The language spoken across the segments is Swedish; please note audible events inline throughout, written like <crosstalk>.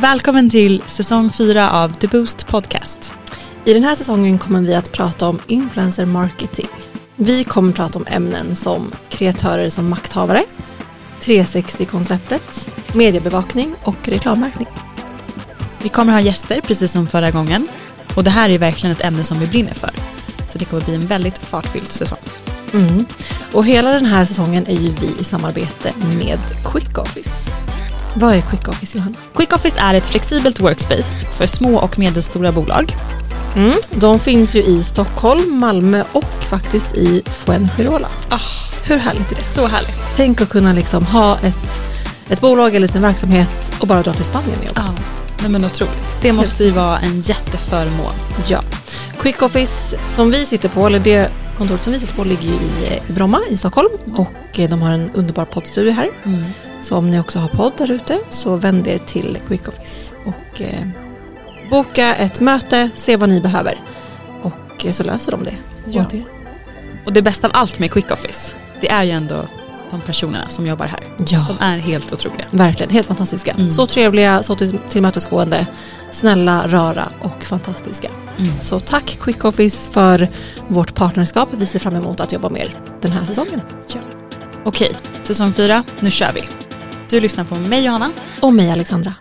Välkommen till säsong 4 av The Boost Podcast. I den här säsongen kommer vi att prata om influencer marketing. Vi kommer prata om ämnen som kreatörer som makthavare, 360-konceptet, mediebevakning och reklammärkning. Vi kommer ha gäster precis som förra gången och det här är verkligen ett ämne som vi brinner för. Så det kommer bli en väldigt fartfylld säsong. Mm. Och hela den här säsongen är ju vi i samarbete med Quick Office. Vad är Quick Office, Johanna? Quick Office är ett flexibelt workspace för små och medelstora bolag. Mm. De finns ju i Stockholm, Malmö och faktiskt i Fuengirola. Ah, Hur härligt är det? så härligt. Tänk att kunna liksom ha ett, ett bolag eller sin verksamhet och bara dra till Spanien och jobba. Nej men otroligt. Det måste ju vara en jätteförmån. Ja. Quick Office som vi sitter på, eller det kontoret som vi sitter på ligger ju i, i Bromma i Stockholm och eh, de har en underbar poddstudio här. Mm. Så om ni också har podd där ute så vänd er till Quick Office och eh, boka ett möte, se vad ni behöver och eh, så löser de det Ja. åt er. Och det bästa av allt med Quick Office, det är ju ändå de personerna som jobbar här. Ja, De är helt otroliga. verkligen. Helt fantastiska. Mm. Så trevliga, så till, tillmötesgående, snälla, rara och fantastiska. Mm. Så tack Quick Office för vårt partnerskap. Vi ser fram emot att jobba med er den här säsongen. Okej, säsong 4, nu kör vi. Du lyssnar på mig Johanna. Och mig Alexandra.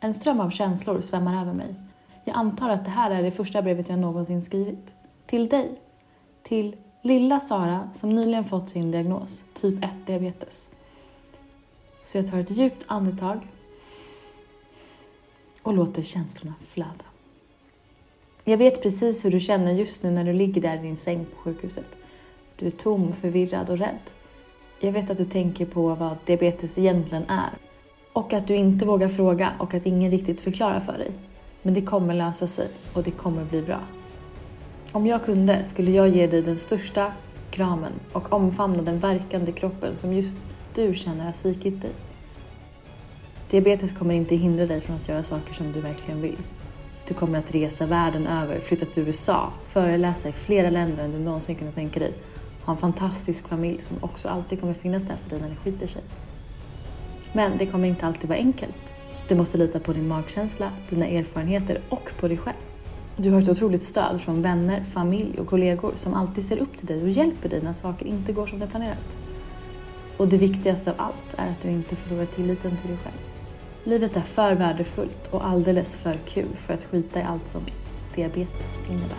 En ström av känslor svämmar över mig. Jag antar att det här är det första brevet jag någonsin skrivit. Till dig. Till lilla Sara som nyligen fått sin diagnos, typ 1-diabetes. Så jag tar ett djupt andetag och låter känslorna flöda. Jag vet precis hur du känner just nu när du ligger där i din säng på sjukhuset. Du är tom, förvirrad och rädd. Jag vet att du tänker på vad diabetes egentligen är och att du inte vågar fråga och att ingen riktigt förklarar för dig. Men det kommer lösa sig och det kommer bli bra. Om jag kunde skulle jag ge dig den största kramen och omfamna den verkande kroppen som just du känner har svikit dig. Diabetes kommer inte hindra dig från att göra saker som du verkligen vill. Du kommer att resa världen över, flytta till USA, föreläsa i flera länder än du någonsin kunde tänka dig. Ha en fantastisk familj som också alltid kommer finnas där för dig när det skiter sig. Men det kommer inte alltid vara enkelt. Du måste lita på din magkänsla, dina erfarenheter och på dig själv. Du har ett otroligt stöd från vänner, familj och kollegor som alltid ser upp till dig och hjälper dig när saker inte går som det är planerat. Och det viktigaste av allt är att du inte förlorar tilliten till dig själv. Livet är för värdefullt och alldeles för kul för att skita i allt som diabetes innebär.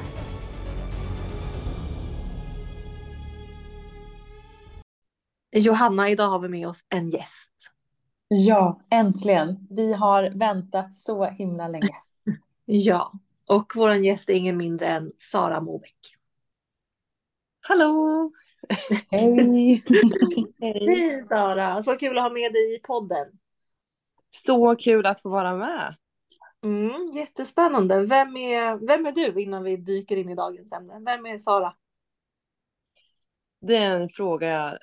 Johanna, idag har vi med oss en gäst. Ja, äntligen! Vi har väntat så himla länge. <laughs> Ja, och vår gäst är ingen mindre än Sara Mobeck. Hallå! Hej! <laughs> Hej Sara, så kul att ha med dig i podden. Så kul att få vara med. Mm, jättespännande. Vem är, vem är du innan vi dyker in i dagens ämne? Vem är Sara? Det är en fråga jag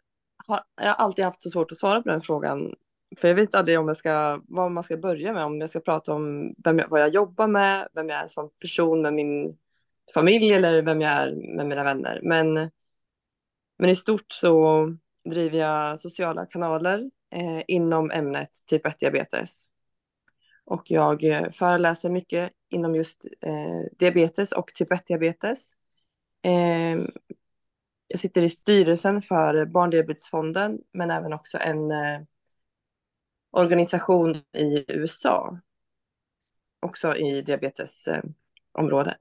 har, jag har alltid haft så svårt att svara på den frågan. För jag vet aldrig om jag ska, vad man ska börja med. Om jag ska prata om vem jag, vad jag jobbar med, vem jag är som person med min familj eller vem jag är med mina vänner. Men, men i stort så driver jag sociala kanaler eh, inom ämnet typ 1-diabetes. Och jag eh, föreläser mycket inom just eh, diabetes och typ 1-diabetes. Eh, jag sitter i styrelsen för Barndiabetesfonden men även också en eh, organisation i USA. Också i diabetesområdet.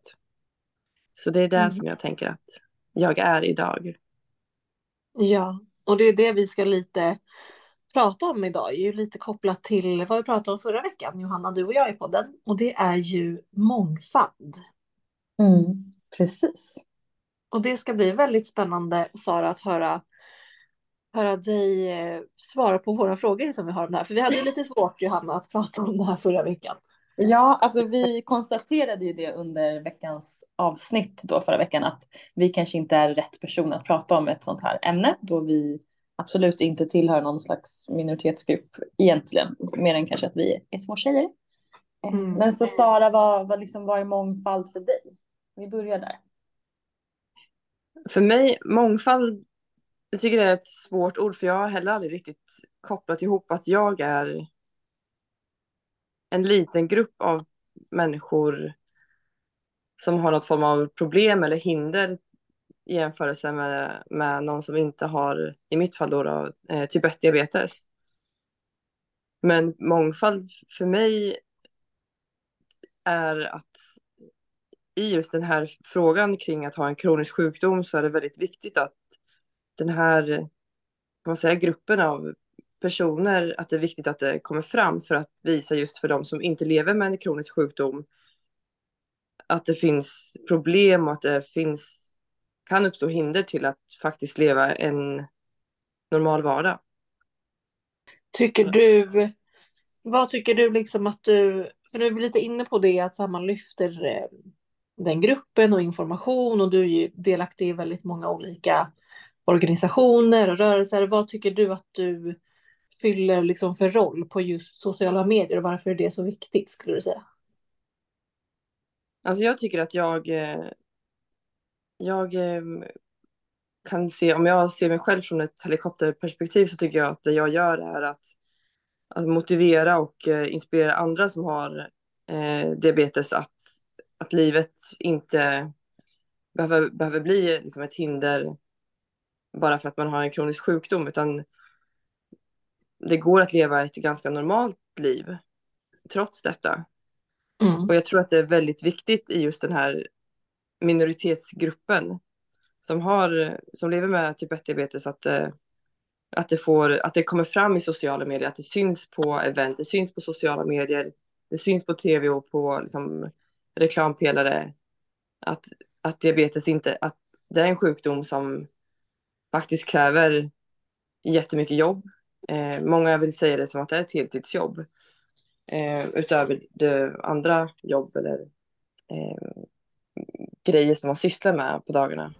Så det är där Mm. som jag tänker att jag är idag. Ja, och det är det vi ska lite prata om idag, ju lite kopplat till vad vi pratade om förra veckan, Johanna, du och jag i podden. Och det är ju mångfald. Mm, precis. Och det ska bli väldigt spännande, Sara, att höra, höra dig eh, svara på våra frågor som vi har om det här. För vi hade ju lite svårt, Johanna, att prata om det här förra veckan. Ja, alltså vi konstaterade ju det under veckans avsnitt då förra veckan att vi kanske inte är rätt person att prata om ett sånt här ämne då vi absolut inte tillhör någon slags minoritetsgrupp egentligen, mer än kanske att vi är två tjejer. Eh, Mm. Men så Sara, vad, vad, liksom, vad är mångfald för dig? Vi börjar där. För mig, mångfald jag tycker det är ett svårt ord för jag har heller aldrig riktigt kopplat ihop att jag är en liten grupp av människor som har något form av problem eller hinder i jämförelse med, med någon som inte har, i mitt fall då, då eh, typ 1-diabetes. Men mångfald för mig är att i just den här frågan kring att ha en kronisk sjukdom så är det väldigt viktigt att den här vad säger, gruppen av personer, att det är viktigt att det kommer fram för att visa just för de som inte lever med en kronisk sjukdom att det finns problem och att det finns, kan uppstå hinder till att faktiskt leva en normal vardag. Tycker du, vad tycker du liksom att du, för du är lite inne på det att man lyfter eh, den gruppen och information och du är ju delaktig i väldigt många olika organisationer och rörelser. Vad tycker du att du fyller liksom för roll på just sociala medier och varför är det så viktigt skulle du säga? Alltså jag tycker att jag, eh, jag eh, kan se, om jag ser mig själv från ett helikopterperspektiv så tycker jag att det jag gör är att, att motivera och eh, inspirera andra som har eh, diabetes att, att livet inte behöver, behöver bli liksom ett hinder bara för att man har en kronisk sjukdom utan det går att leva ett ganska normalt liv trots detta. Mm. Och jag tror att det är väldigt viktigt i just den här minoritetsgruppen som, har, som lever med typ 1-diabetes att, eh, att, det får, att det kommer fram i sociala medier, att det syns på event, det syns på sociala medier, det syns på tv och på liksom, reklampelare. Att, att diabetes inte, att det är en sjukdom som faktiskt kräver jättemycket jobb. Eh, många vill säga det som att det är ett heltidsjobb eh, utöver det andra jobb eller eh, grejer som man sysslar med på dagarna.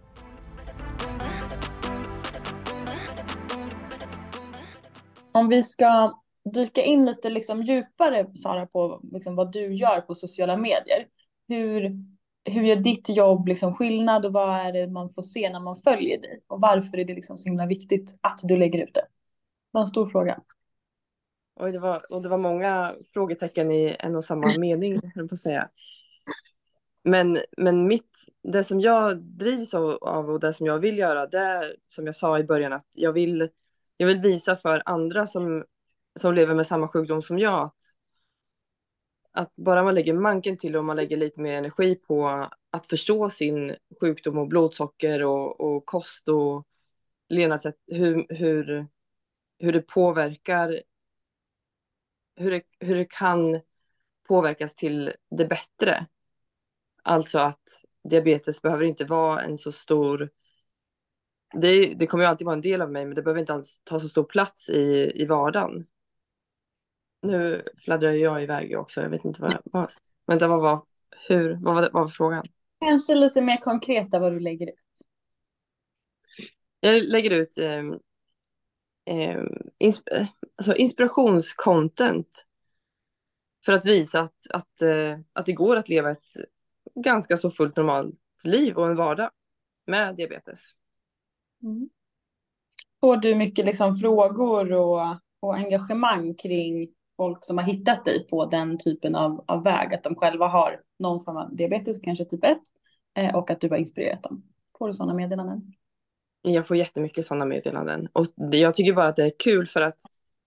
Om vi ska dyka in lite liksom djupare, Sara, på liksom vad du gör på sociala medier. Hur, hur gör ditt jobb liksom skillnad och vad är det man får se när man följer dig? Och varför är det liksom så himla viktigt att du lägger ut det? Det var en stor fråga. Oj, det var, och det var många frågetecken i en och samma mening, på säga. Men, men mitt, det som jag drivs av och det som jag vill göra, det är som jag sa i början att jag vill, jag vill visa för andra som, som lever med samma sjukdom som jag att, att bara man lägger manken till och man lägger lite mer energi på att förstå sin sjukdom och blodsocker och, och kost och levnadssätt, hur, hur, hur det påverkar hur det, hur det kan påverkas till det bättre. Alltså att diabetes behöver inte vara en så stor... Det, det kommer ju alltid vara en del av mig, men det behöver inte alls ta så stor plats i, i vardagen. Nu fladdrar jag iväg också, jag vet inte vad... vad vänta, vad var, hur, vad var, vad var frågan? Kanske lite mer konkreta vad du lägger ut. Jag lägger ut eh, eh, insp alltså inspirationscontent för att visa att, att, eh, att det går att leva ett ganska så fullt normalt liv och en vardag med diabetes. Mm. Får du mycket liksom frågor och, och engagemang kring folk som har hittat dig på den typen av, av väg, att de själva har någon form av diabetes, kanske typ 1, eh, och att du har inspirerat dem? Får du sådana meddelanden? Jag får jättemycket sådana meddelanden och jag tycker bara att det är kul för att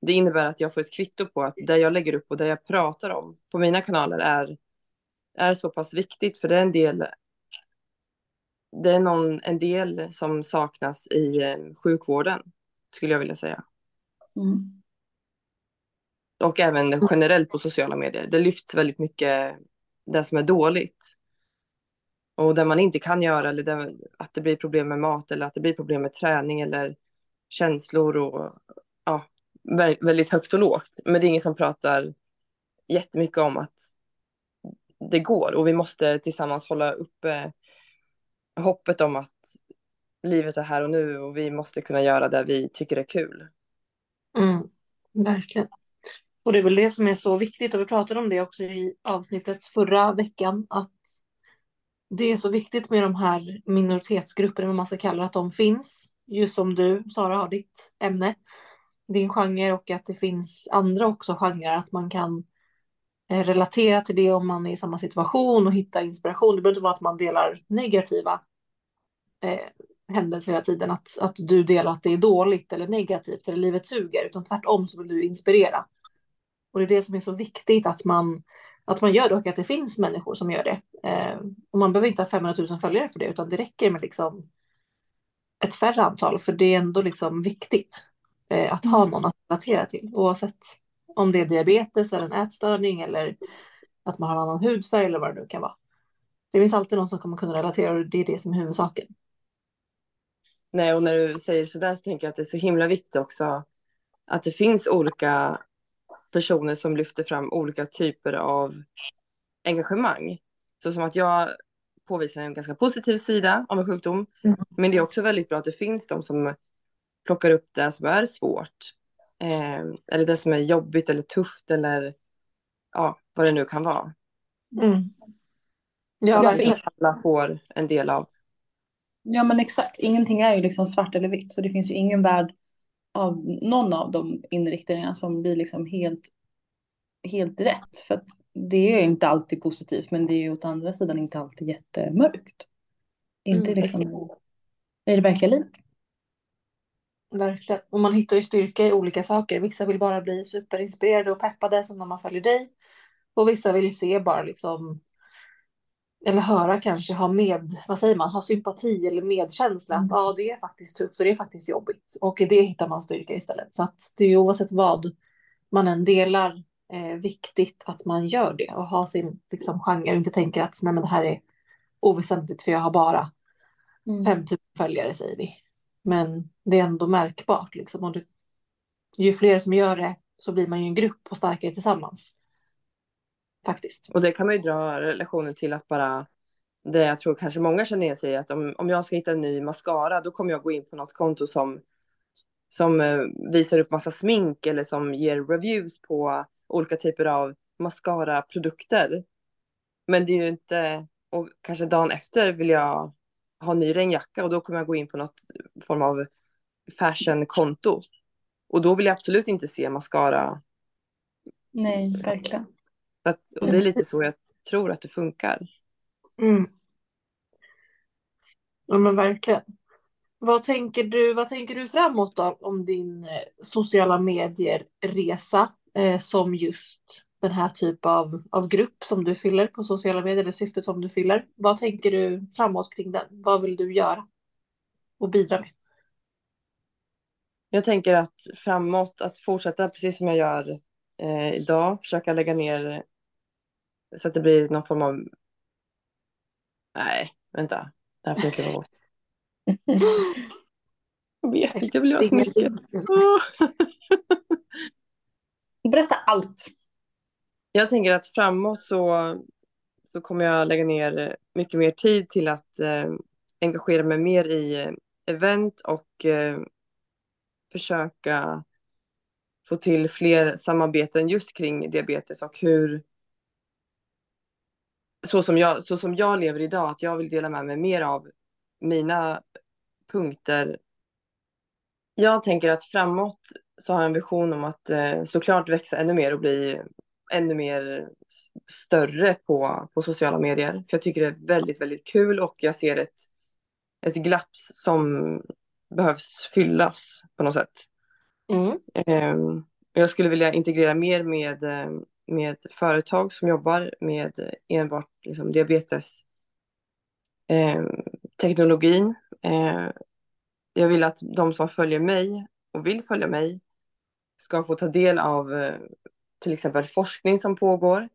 det innebär att jag får ett kvitto på att det jag lägger upp och det jag pratar om på mina kanaler är, är så pass viktigt för det är en del det är någon, en del som saknas i eh, sjukvården skulle jag vilja säga. Mm. Och även generellt på sociala medier. Det lyfts väldigt mycket det som är dåligt. Och det man inte kan göra eller det, att det blir problem med mat eller att det blir problem med träning eller känslor och ja, väldigt högt och lågt. Men det är ingen som pratar jättemycket om att det går och vi måste tillsammans hålla uppe hoppet om att livet är här och nu och vi måste kunna göra det vi tycker är kul. Mm, verkligen. Och det är väl det som är så viktigt och vi pratade om det också i avsnittet förra veckan att det är så viktigt med de här minoritetsgrupperna, vad man ska kalla att de finns. just som du Sara har ditt ämne, din genre och att det finns andra också genrer, att man kan eh, Eh, relatera till det om man är i samma situation och hitta inspiration. Det behöver inte vara att man delar negativa eh, händelser hela tiden, att, att du delar att det är dåligt eller negativt eller livet suger, utan tvärtom så vill du inspirera. Och det är det som är så viktigt att man, att man gör det och att det finns människor som gör det. Eh, och man behöver inte ha 500 000 följare för det, utan det räcker med liksom ett färre antal, för det är ändå liksom viktigt eh, att ha någon att relatera till, oavsett om det är diabetes eller en ätstörning eller att man har en annan hudfärg eller vad det nu kan vara. Det finns alltid någon som kommer kunna relatera och det är det som är huvudsaken. Nej, och när du säger sådär så tänker jag att det är så himla viktigt också att det finns olika personer som lyfter fram olika typer av engagemang. Så som att jag påvisar en ganska positiv sida av en sjukdom. Mm. Men det är också väldigt bra att det finns de som plockar upp det som är svårt. Eh, eller det som är jobbigt eller tufft eller ja, vad det nu kan vara. Mm. Ja, verkligen. kanske alla får en del av. Ja men exakt, ingenting är ju liksom svart eller vitt så det finns ju ingen värld av någon av de inriktningarna som blir liksom helt, helt rätt. För att det är inte alltid positivt men det är ju åt andra sidan inte alltid jättemörkt. Inte Mm, liksom i det verkliga livet. Verkligen. Och man hittar ju styrka i olika saker. Vissa vill bara bli superinspirerade och peppade som när man följer dig. Och vissa vill se bara liksom eller höra kanske, ha med, vad säger man, ha sympati eller medkänsla. Att ja, det är faktiskt tufft och det är faktiskt jobbigt. Och i det hittar man styrka istället. Så att det är oavsett vad man än delar eh, viktigt att man gör det och har sin liksom, genre och inte tänker att nej, men det här är oväsentligt för jag har bara Mm. 5000 följare säger vi. Men det är ändå märkbart liksom. Och det, ju fler som gör det så blir man ju en grupp och starkare tillsammans. Faktiskt. Och det kan man ju dra relationen till att bara det jag tror kanske många känner igen sig i att om, om jag ska hitta en ny mascara då kommer jag gå in på något konto som som eh, visar upp massa smink eller som ger reviews på olika typer av mascara-produkter. Men det är ju inte, och kanske dagen efter vill jag ha ny regnjacka och då kommer jag gå in på något form av fashion-konto. Och då vill jag absolut inte se mascara. Nej, verkligen. Att, och det är lite så jag tror att det funkar. Mm. Ja men verkligen. Vad tänker du, vad tänker du framåt då om din eh, sociala medier-resa eh, som just den här typ av, av grupp som du fyller på sociala medier, eller syftet som du fyller. Vad tänker du framåt kring den? Vad vill du göra och bidra med? Jag tänker att framåt att fortsätta precis som jag gör eh, idag, försöka lägga ner så att det blir någon form av... Nej, vänta. Det här får kliva bort. <laughs> Jag vet inte, jag vill göra så mycket. <laughs> Berätta allt. Jag tänker att framåt så, så kommer jag lägga ner mycket mer tid till att eh, engagera mig mer i eh, event och eh, försöka få till fler samarbeten just kring diabetes och hur så som jag, så som jag lever idag, att jag vill dela med mig mer av mina punkter. Jag tänker att framåt så har jag en vision om att eh, såklart växa ännu mer och bli ännu mer större på, på sociala medier. För jag tycker det är väldigt, väldigt kul och jag ser ett, ett glapp som behövs fyllas på något sätt. Mm. Ehm, Jag skulle vilja integrera mer med, eh, med företag som jobbar med enbart liksom, diabetes ehm. Eh, Jag vill att de som följer mig och vill följa mig ska få ta del av eh, till exempel forskning som pågår.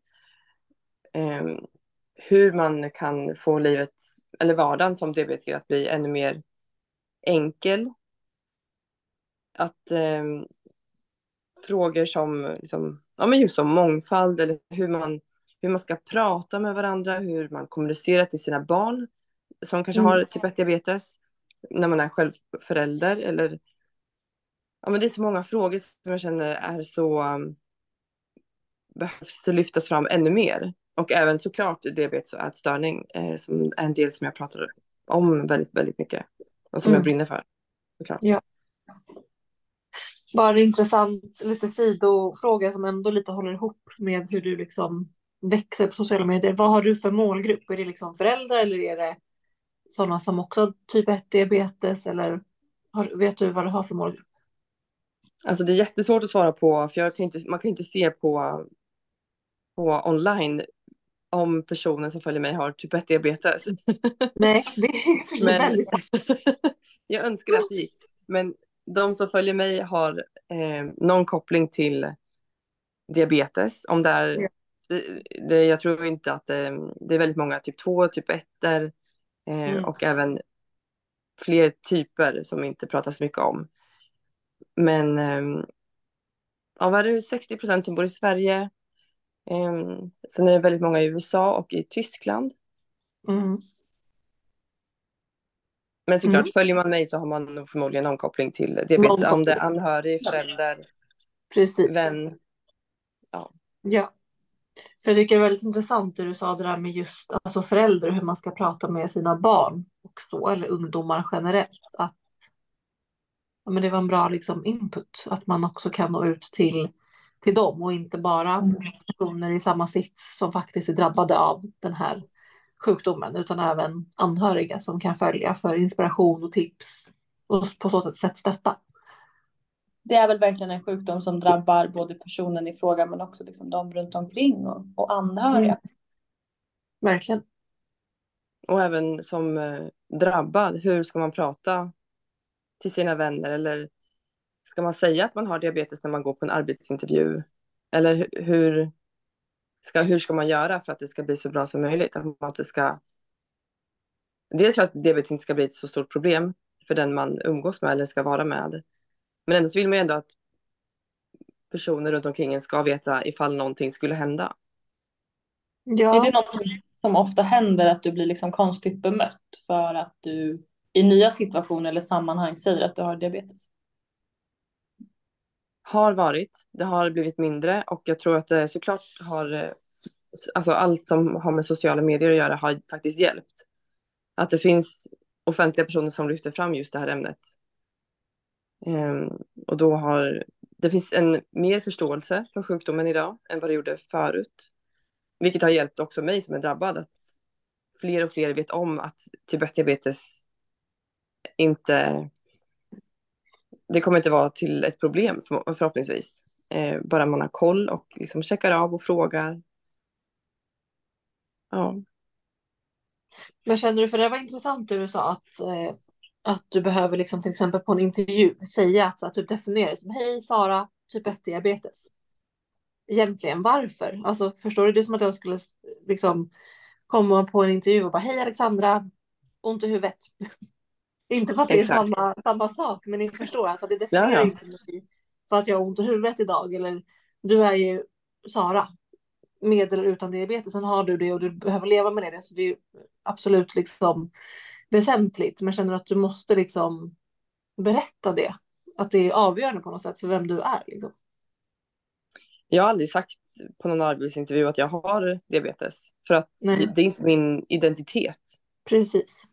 Ehm, Hur man kan få livet, eller vardagen som diabetiker att bli ännu mer enkel. Att ehm, frågor som, liksom, ja, men just som mångfald eller hur man, hur man ska prata med varandra, hur man kommunicerar till sina barn som kanske Mm. har typ 1 diabetes när man är själv förälder eller ja, men det är så många frågor som jag känner är så um, behövs lyftas fram ännu mer och även såklart diabetes och ätstörning eh, som är en del som jag pratar om väldigt, väldigt mycket och som Mm. jag brinner för. såklart. Ja. Bara intressant, lite sidofråga som ändå lite håller ihop med hur du liksom växer på sociala medier. Vad har du för målgrupp? Är det liksom föräldrar eller är det sådana som också har typ 1 diabetes eller har, vet du vad du har för målgrupp? Alltså det är jättesvårt att svara på, för jag kan inte, man kan inte se på, på online om personen som följer mig har typ 1 diabetes. <laughs> Nej, det är Men- väldigt <laughs> jag önskar att det gick. Men de som följer mig har eh, någon koppling till diabetes. Om det är, Ja. det, det, jag tror inte att det, det är väldigt många typ 2, typ 1 eh, Mm. och även fler typer som inte pratas så mycket om. Men eh, ja, vad är det 60 procent som bor i Sverige. Eh, sen är det väldigt många i USA och i Tyskland. Mm. Men såklart, Mm. följer man mig så har man nog förmodligen någon koppling till diabetes. Om det är anhörig, förälder, Precis. vän. Ja. För jag tycker det är väldigt intressant det du sa det där med just alltså föräldrar, hur man ska prata med sina barn och så, eller ungdomar generellt. Att, ja, men det var en bra liksom, input, att man också kan nå ut till, till dem och inte bara Mm. personer i samma sits som faktiskt är drabbade av den här sjukdomen, utan även anhöriga som kan följa för inspiration och tips och på så sätt stötta. Det är väl verkligen en sjukdom som drabbar både personen i fråga men också liksom de runt omkring och, och anhöriga. Verkligen. Och även som eh, drabbad, hur ska man prata till sina vänner? Eller ska man säga att man har diabetes när man går på en arbetsintervju? Eller hu- hur ska, hur ska man göra för att det ska bli så bra som möjligt? Att man inte ska... Dels för att diabetes inte ska bli ett så stort problem för den man umgås med eller ska vara med. Men ändå så vill man ju ändå att personer runt omkring en ska veta ifall någonting skulle hända. Ja. Är det något som ofta händer att du blir liksom konstigt bemött för att du i nya situationer eller sammanhang säger att du har diabetes? Har varit. Det har blivit mindre och jag tror att det såklart har, eh, alltså allt som har med sociala medier att göra har faktiskt hjälpt. Att det finns offentliga personer som lyfter fram just det här ämnet. Um, och då har, det finns en mer förståelse för sjukdomen idag än vad det gjorde förut. Vilket har hjälpt också mig som är drabbad att fler och fler vet om att typ 1-diabetes inte det kommer inte vara till ett problem för, förhoppningsvis. Eh, bara man har koll och liksom checkar av och frågar. Ja, Men känner du, för det var intressant det du sa att, eh, att du behöver liksom till exempel på en intervju säga att, att du definierar det som hej Sara, typ 1 diabetes. Egentligen varför? Alltså förstår du? Det är som att jag skulle liksom komma på en intervju och bara hej Alexandra, ont i huvudet inte för att det är Exakt. samma, samma sak, men ni förstår alltså det definierar Ja, ja. inte mig för att jag har ont i huvudet idag eller du är ju Sara med eller utan diabetes, sen har du det och du behöver leva med det. Så det är absolut liksom väsentligt. Men känner att du måste liksom berätta det? Att det är avgörande på något sätt för vem du är. Liksom. jag har aldrig sagt på någon arbetsintervju att jag har diabetes. För att Nej. det är inte min identitet. Precis.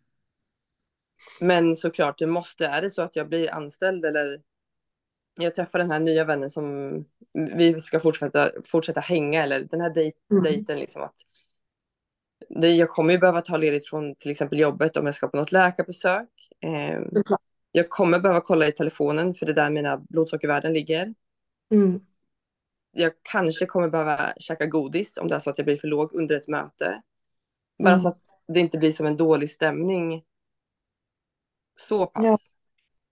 Men såklart, det måste, är det så att jag blir anställd eller jag träffar den här nya vännen som vi ska fortsätta, fortsätta hänga eller den här dej, Mm. dejten liksom att det, jag kommer ju behöva ta ledigt från till exempel jobbet om jag ska på något läkarbesök. Eh, jag kommer behöva kolla i telefonen för det är där mina blodsockervärden ligger. Mm. Jag kanske kommer behöva käka godis om det är så att jag blir för låg under ett möte. Bara Mm. så att det inte blir som en dålig stämning. Så pass. Ja.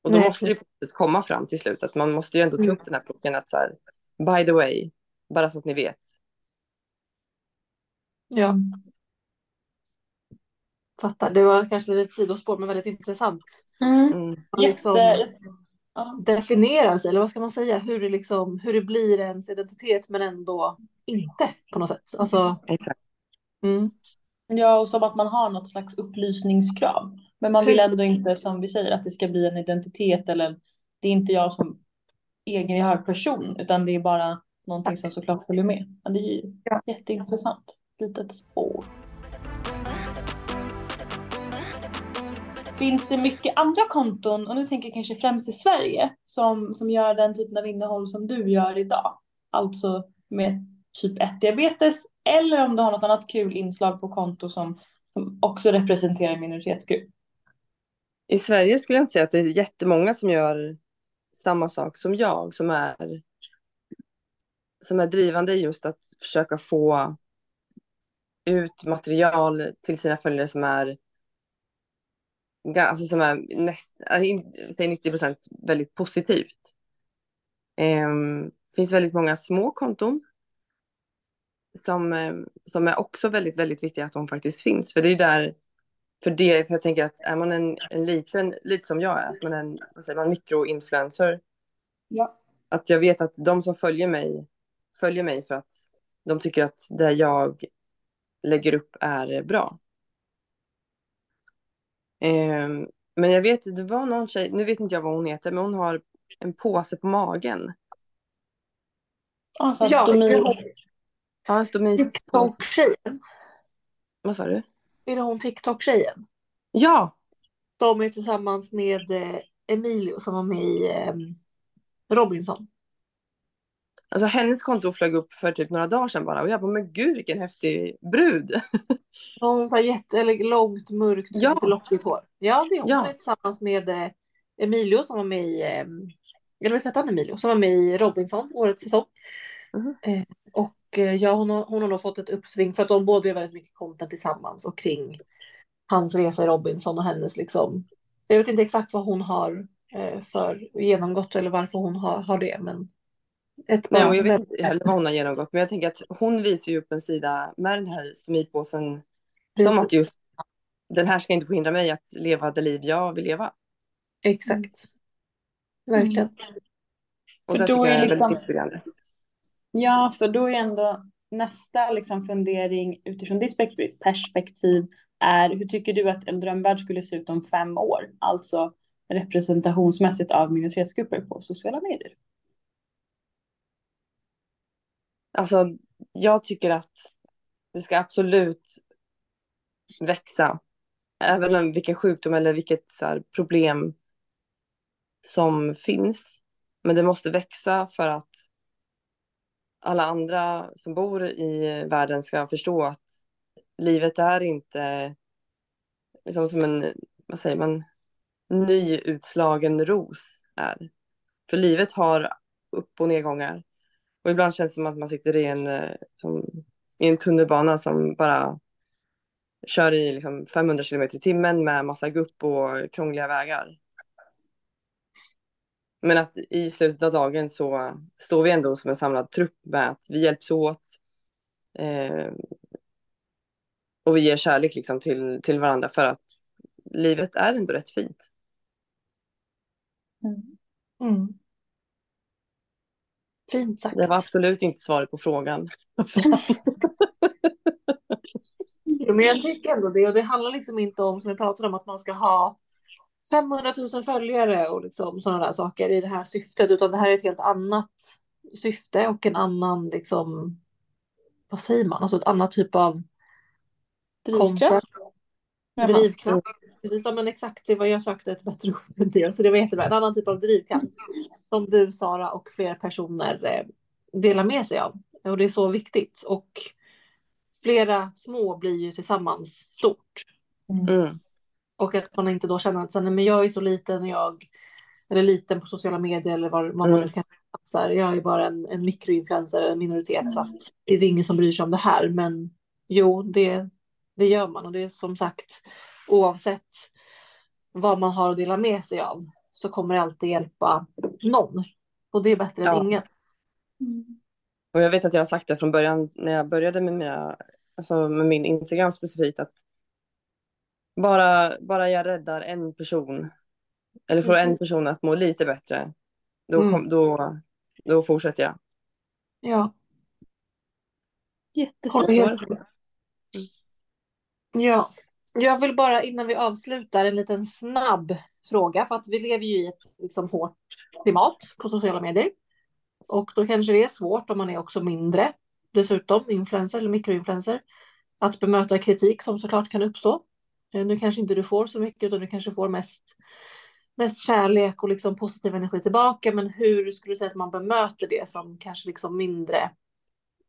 Och då Nej, måste det komma fram till slut att man måste ju ändå ta Mm. upp den här pucken att så här, by the way, bara så att ni vet. Ja, fattar. Det var kanske lite sidospår men väldigt intressant. Mm. Mm. Liksom Jätte... Ja. definierar sig, eller vad ska man säga, hur det, liksom, hur det blir ens identitet men ändå inte på något sätt. Alltså, Exakt. mm. ja, och som att man har något slags upplysningskrav. Men man vill Precis. ändå inte, som vi säger, att det ska bli en identitet eller det är inte jag som egen hög person utan det är bara någonting som såklart följer med. Ja, det är ju Ja. jätteintressant. Litet spår. Finns det mycket andra konton, och nu tänker jag kanske främst i Sverige, som, som gör den typen av innehåll som du gör idag? Alltså med typ 1-diabetes eller om du har något annat kul inslag på konto som, som också representerar minoritetsgrupp. I Sverige skulle jag inte säga att det är jättemånga som gör samma sak som jag, som är, som är drivande i just att försöka få ut material till sina följare som är alltså som är näst, äh, säg 90 procent väldigt positivt. Eh, det finns väldigt många små konton som, eh, som är också väldigt, väldigt viktiga att de faktiskt finns. För det är där, för det, för jag tänker att är man en, en liten, lite som jag är, att man är en, vad säger man, mikroinfluencer. Ja. Att jag vet att de som följer mig, följer mig för att de tycker att det jag lägger upp är bra. Eh, men jag vet, det var någon tjej, nu vet inte jag vad hon heter, men hon har en påse på magen. Alltså, Ja, stomi. är det hon Ja, en stomi. TikTok-tjejen? Vad sa du? Är det hon TikTok-tjejen? Ja, De är tillsammans med eh, Emilio som var med i eh, Robinson. alltså hennes konto flög upp för typ några dagar sedan bara och jag bara, men gud vilken häftig brud. Hon har jätte, eller långt, mörkt, Ja. lite lockigt hår. Ja, det är hon. Ja. Hon är tillsammans med eh, Emilio som var med i, eh, eller vad heter han Emilio, som var med i Robinson årets säsong. Mhm. Eh, ja, hon har, hon har nog fått ett uppsving för att de båda gör väldigt mycket content tillsammans och kring hans resa i Robinson och hennes liksom. Jag vet inte exakt vad hon har eh, för genomgått eller varför hon har, har det, men ett Nej, och jag vet inte heller vad hon har genomgått, men jag tänker att hon visar ju upp en sida med den här stomipåsen som att just den här ska inte få hindra mig att leva det liv jag vill leva. Exakt. Verkligen. Och För då är är liksom-. Ja, för då är ändå nästa liksom fundering utifrån ditt perspektiv är hur tycker du att en drömvärld skulle se ut om fem år? Alltså representationsmässigt av minoritetsgrupper på sociala medier. Alltså, jag tycker att det ska absolut växa. Även om vilken sjukdom eller vilket så här, problem som finns. Men det måste växa för att alla andra som bor i världen ska förstå att livet är inte liksom som en, vad säger man, nyutslagen ros är. För livet har upp och nedgångar. Och ibland känns det som att man sitter i en, eh, som, i en tunnelbana som bara kör i liksom 500 kilometer i timmen med massa gupp och krångliga vägar. Men att i slutet av dagen så står vi ändå som en samlad trupp med att vi hjälps åt. Eh, och vi ger kärlek liksom till, till varandra för att livet är ändå rätt fint. Mm. Fint sagt. Det var absolut inte svaret på frågan. <laughs> Jo, men jag tycker ändå det. Och det handlar liksom inte om, som vi pratade om, att man ska ha 500 000 följare och liksom sådana där saker i det här syftet. Utan det här är ett helt annat syfte och en annan, liksom, vad säger man, alltså ett annat typ av. Drivkraft? Drivkraft. Precis som en exakt, det var jag sökte ett bättre ord än det. Så det var jättebra. En annan typ av drivkraft. Som du, Sara och fler personer eh, delar med sig av. Och det är så viktigt. Och flera små blir ju tillsammans stort. Mm. Och att man inte då känner att så, nej, men jag är så liten och jag eller liten på sociala medier eller vad, man Mm. nu kan så här, Jag är bara en, en mikroinfluencer, en minoritet så att det är ingen som bryr sig om det här. Men jo, det, det gör man och det är som sagt oavsett vad man har att dela med sig av så kommer det alltid hjälpa någon. Och det är bättre Ja. än ingen. Och jag vet att jag har sagt det från början när jag började med, mina, alltså med min Instagram specifikt att bara, bara jag räddar en person eller får en person att må lite bättre då, Mm. kom, då, då fortsätter jag. Ja, Jättefint. med. Ja, jag vill bara innan vi avslutar en liten snabb fråga för att vi lever ju i ett liksom, hårt klimat på sociala medier. Och då kanske det är svårt om man är också mindre, dessutom influencer eller mikroinfluencer, att bemöta kritik som såklart kan uppstå. Eh, Nu kanske inte du får så mycket utan du kanske får mest, mest kärlek och liksom positiv energi tillbaka. Men hur skulle du säga att man bemöter det som kanske liksom mindre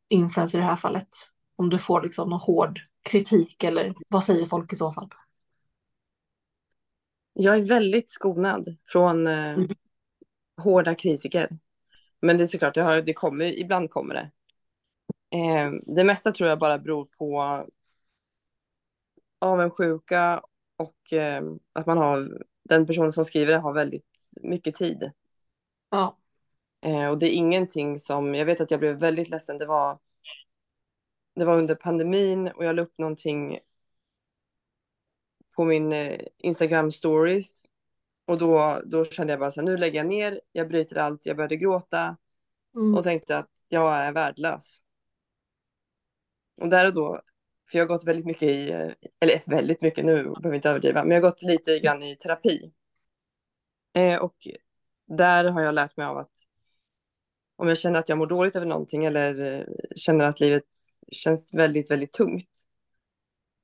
influencer i det här fallet? Om du får liksom någon hård kritik eller vad säger folk i så fall? Jag är väldigt skonad från eh, Mm. hårda kritiker. Men det är såklart, det, har, det kommer, ibland kommer det. Eh, det mesta tror jag bara beror på avundsjuka och eh, att man har, den personen som skriver det har väldigt mycket tid. Ja. Eh, och det är ingenting som, jag vet att jag blev väldigt ledsen, det var, det var under pandemin och jag la upp någonting på min eh, Instagram stories. Och då, då kände jag bara så här, nu lägger jag ner, jag bryter allt, jag började gråta Mm. och tänkte att jag är värdelös. Och där och då, för jag har gått väldigt mycket i, eh, eller väldigt mycket nu, behöver inte överdriva, men jag har gått lite grann i terapi. Eh, och där har jag lärt mig av att om jag känner att jag mår dåligt över någonting eller eh, känner att livet känns väldigt, väldigt tungt,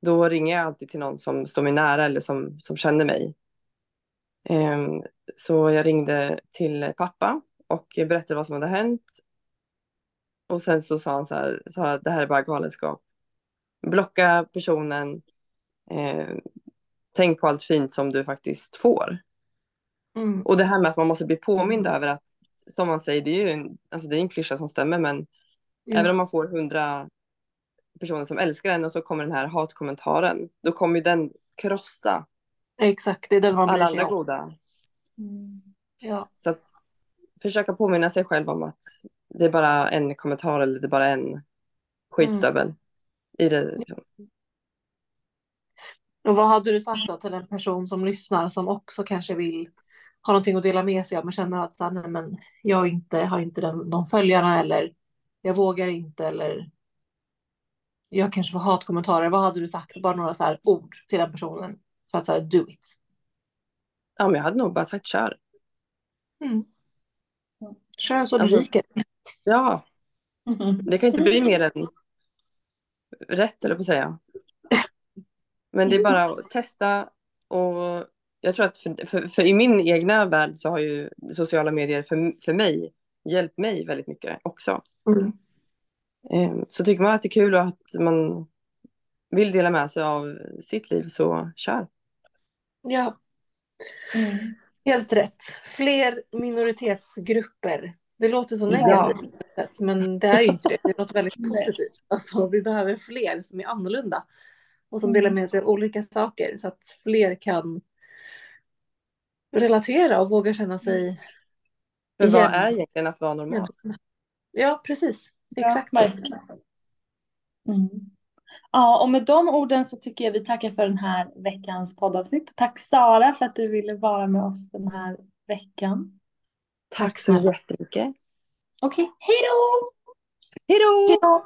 då ringer jag alltid till någon som står mig nära eller som, som känner mig. Ehm, så jag ringde till pappa och berättade vad som hade hänt. Och sen så sa han så här, sa att det här är bara galenskap. Blocka personen. Eh, tänk på allt fint som du faktiskt får. Mm. Och det här med att man måste bli påmind över att, som man säger, det är ju en, alltså det är en klyscha som stämmer, men Ja. även om man får hundra personer som älskar en och så kommer den här hatkommentaren, då kommer ju den krossa Exakt, det är den man alla andra goda. Ja. Så att försöka påminna sig själv om att det är bara en kommentar eller det är bara en skitstövel i det. Liksom. Och vad hade du sagt då till en person som lyssnar som också kanske vill ha någonting att dela med sig av men känner att så här, nej, men jag inte, har inte den, de följarna eller jag vågar inte eller jag kanske får hatkommentarer. Vad hade du sagt? Bara några så här ord till den personen för att säga do it. Ja, men jag hade nog bara sagt kör. Mm. Kör så du Alltså-. Ja, <laughs> det kan inte bli mer än rätt, eller på att säga. Men det är bara att testa och jag tror att för, för, för i min egna värld så har ju sociala medier för, för mig hjälpt mig väldigt mycket också. Mm. Eh, Så tycker man att det är kul och att man vill dela med sig av sitt liv så kör. Ja, helt rätt. Fler minoritetsgrupper. Det låter så negativt sätt, men det är ju inte det. Det låter väldigt positivt. Alltså, vi behöver fler som är annorlunda och som delar med sig av olika saker så att fler kan relatera och våga känna sig För vad Igen. är egentligen att vara normal? Ja, precis. Ja, Exakt. verkligen. Mm. Ja, och med de orden så tycker jag vi tackar för den här veckans poddavsnitt. Tack Sara för att du ville vara med oss den här veckan. Tack så jättemycket. Okej, då! Hej då! Hej då!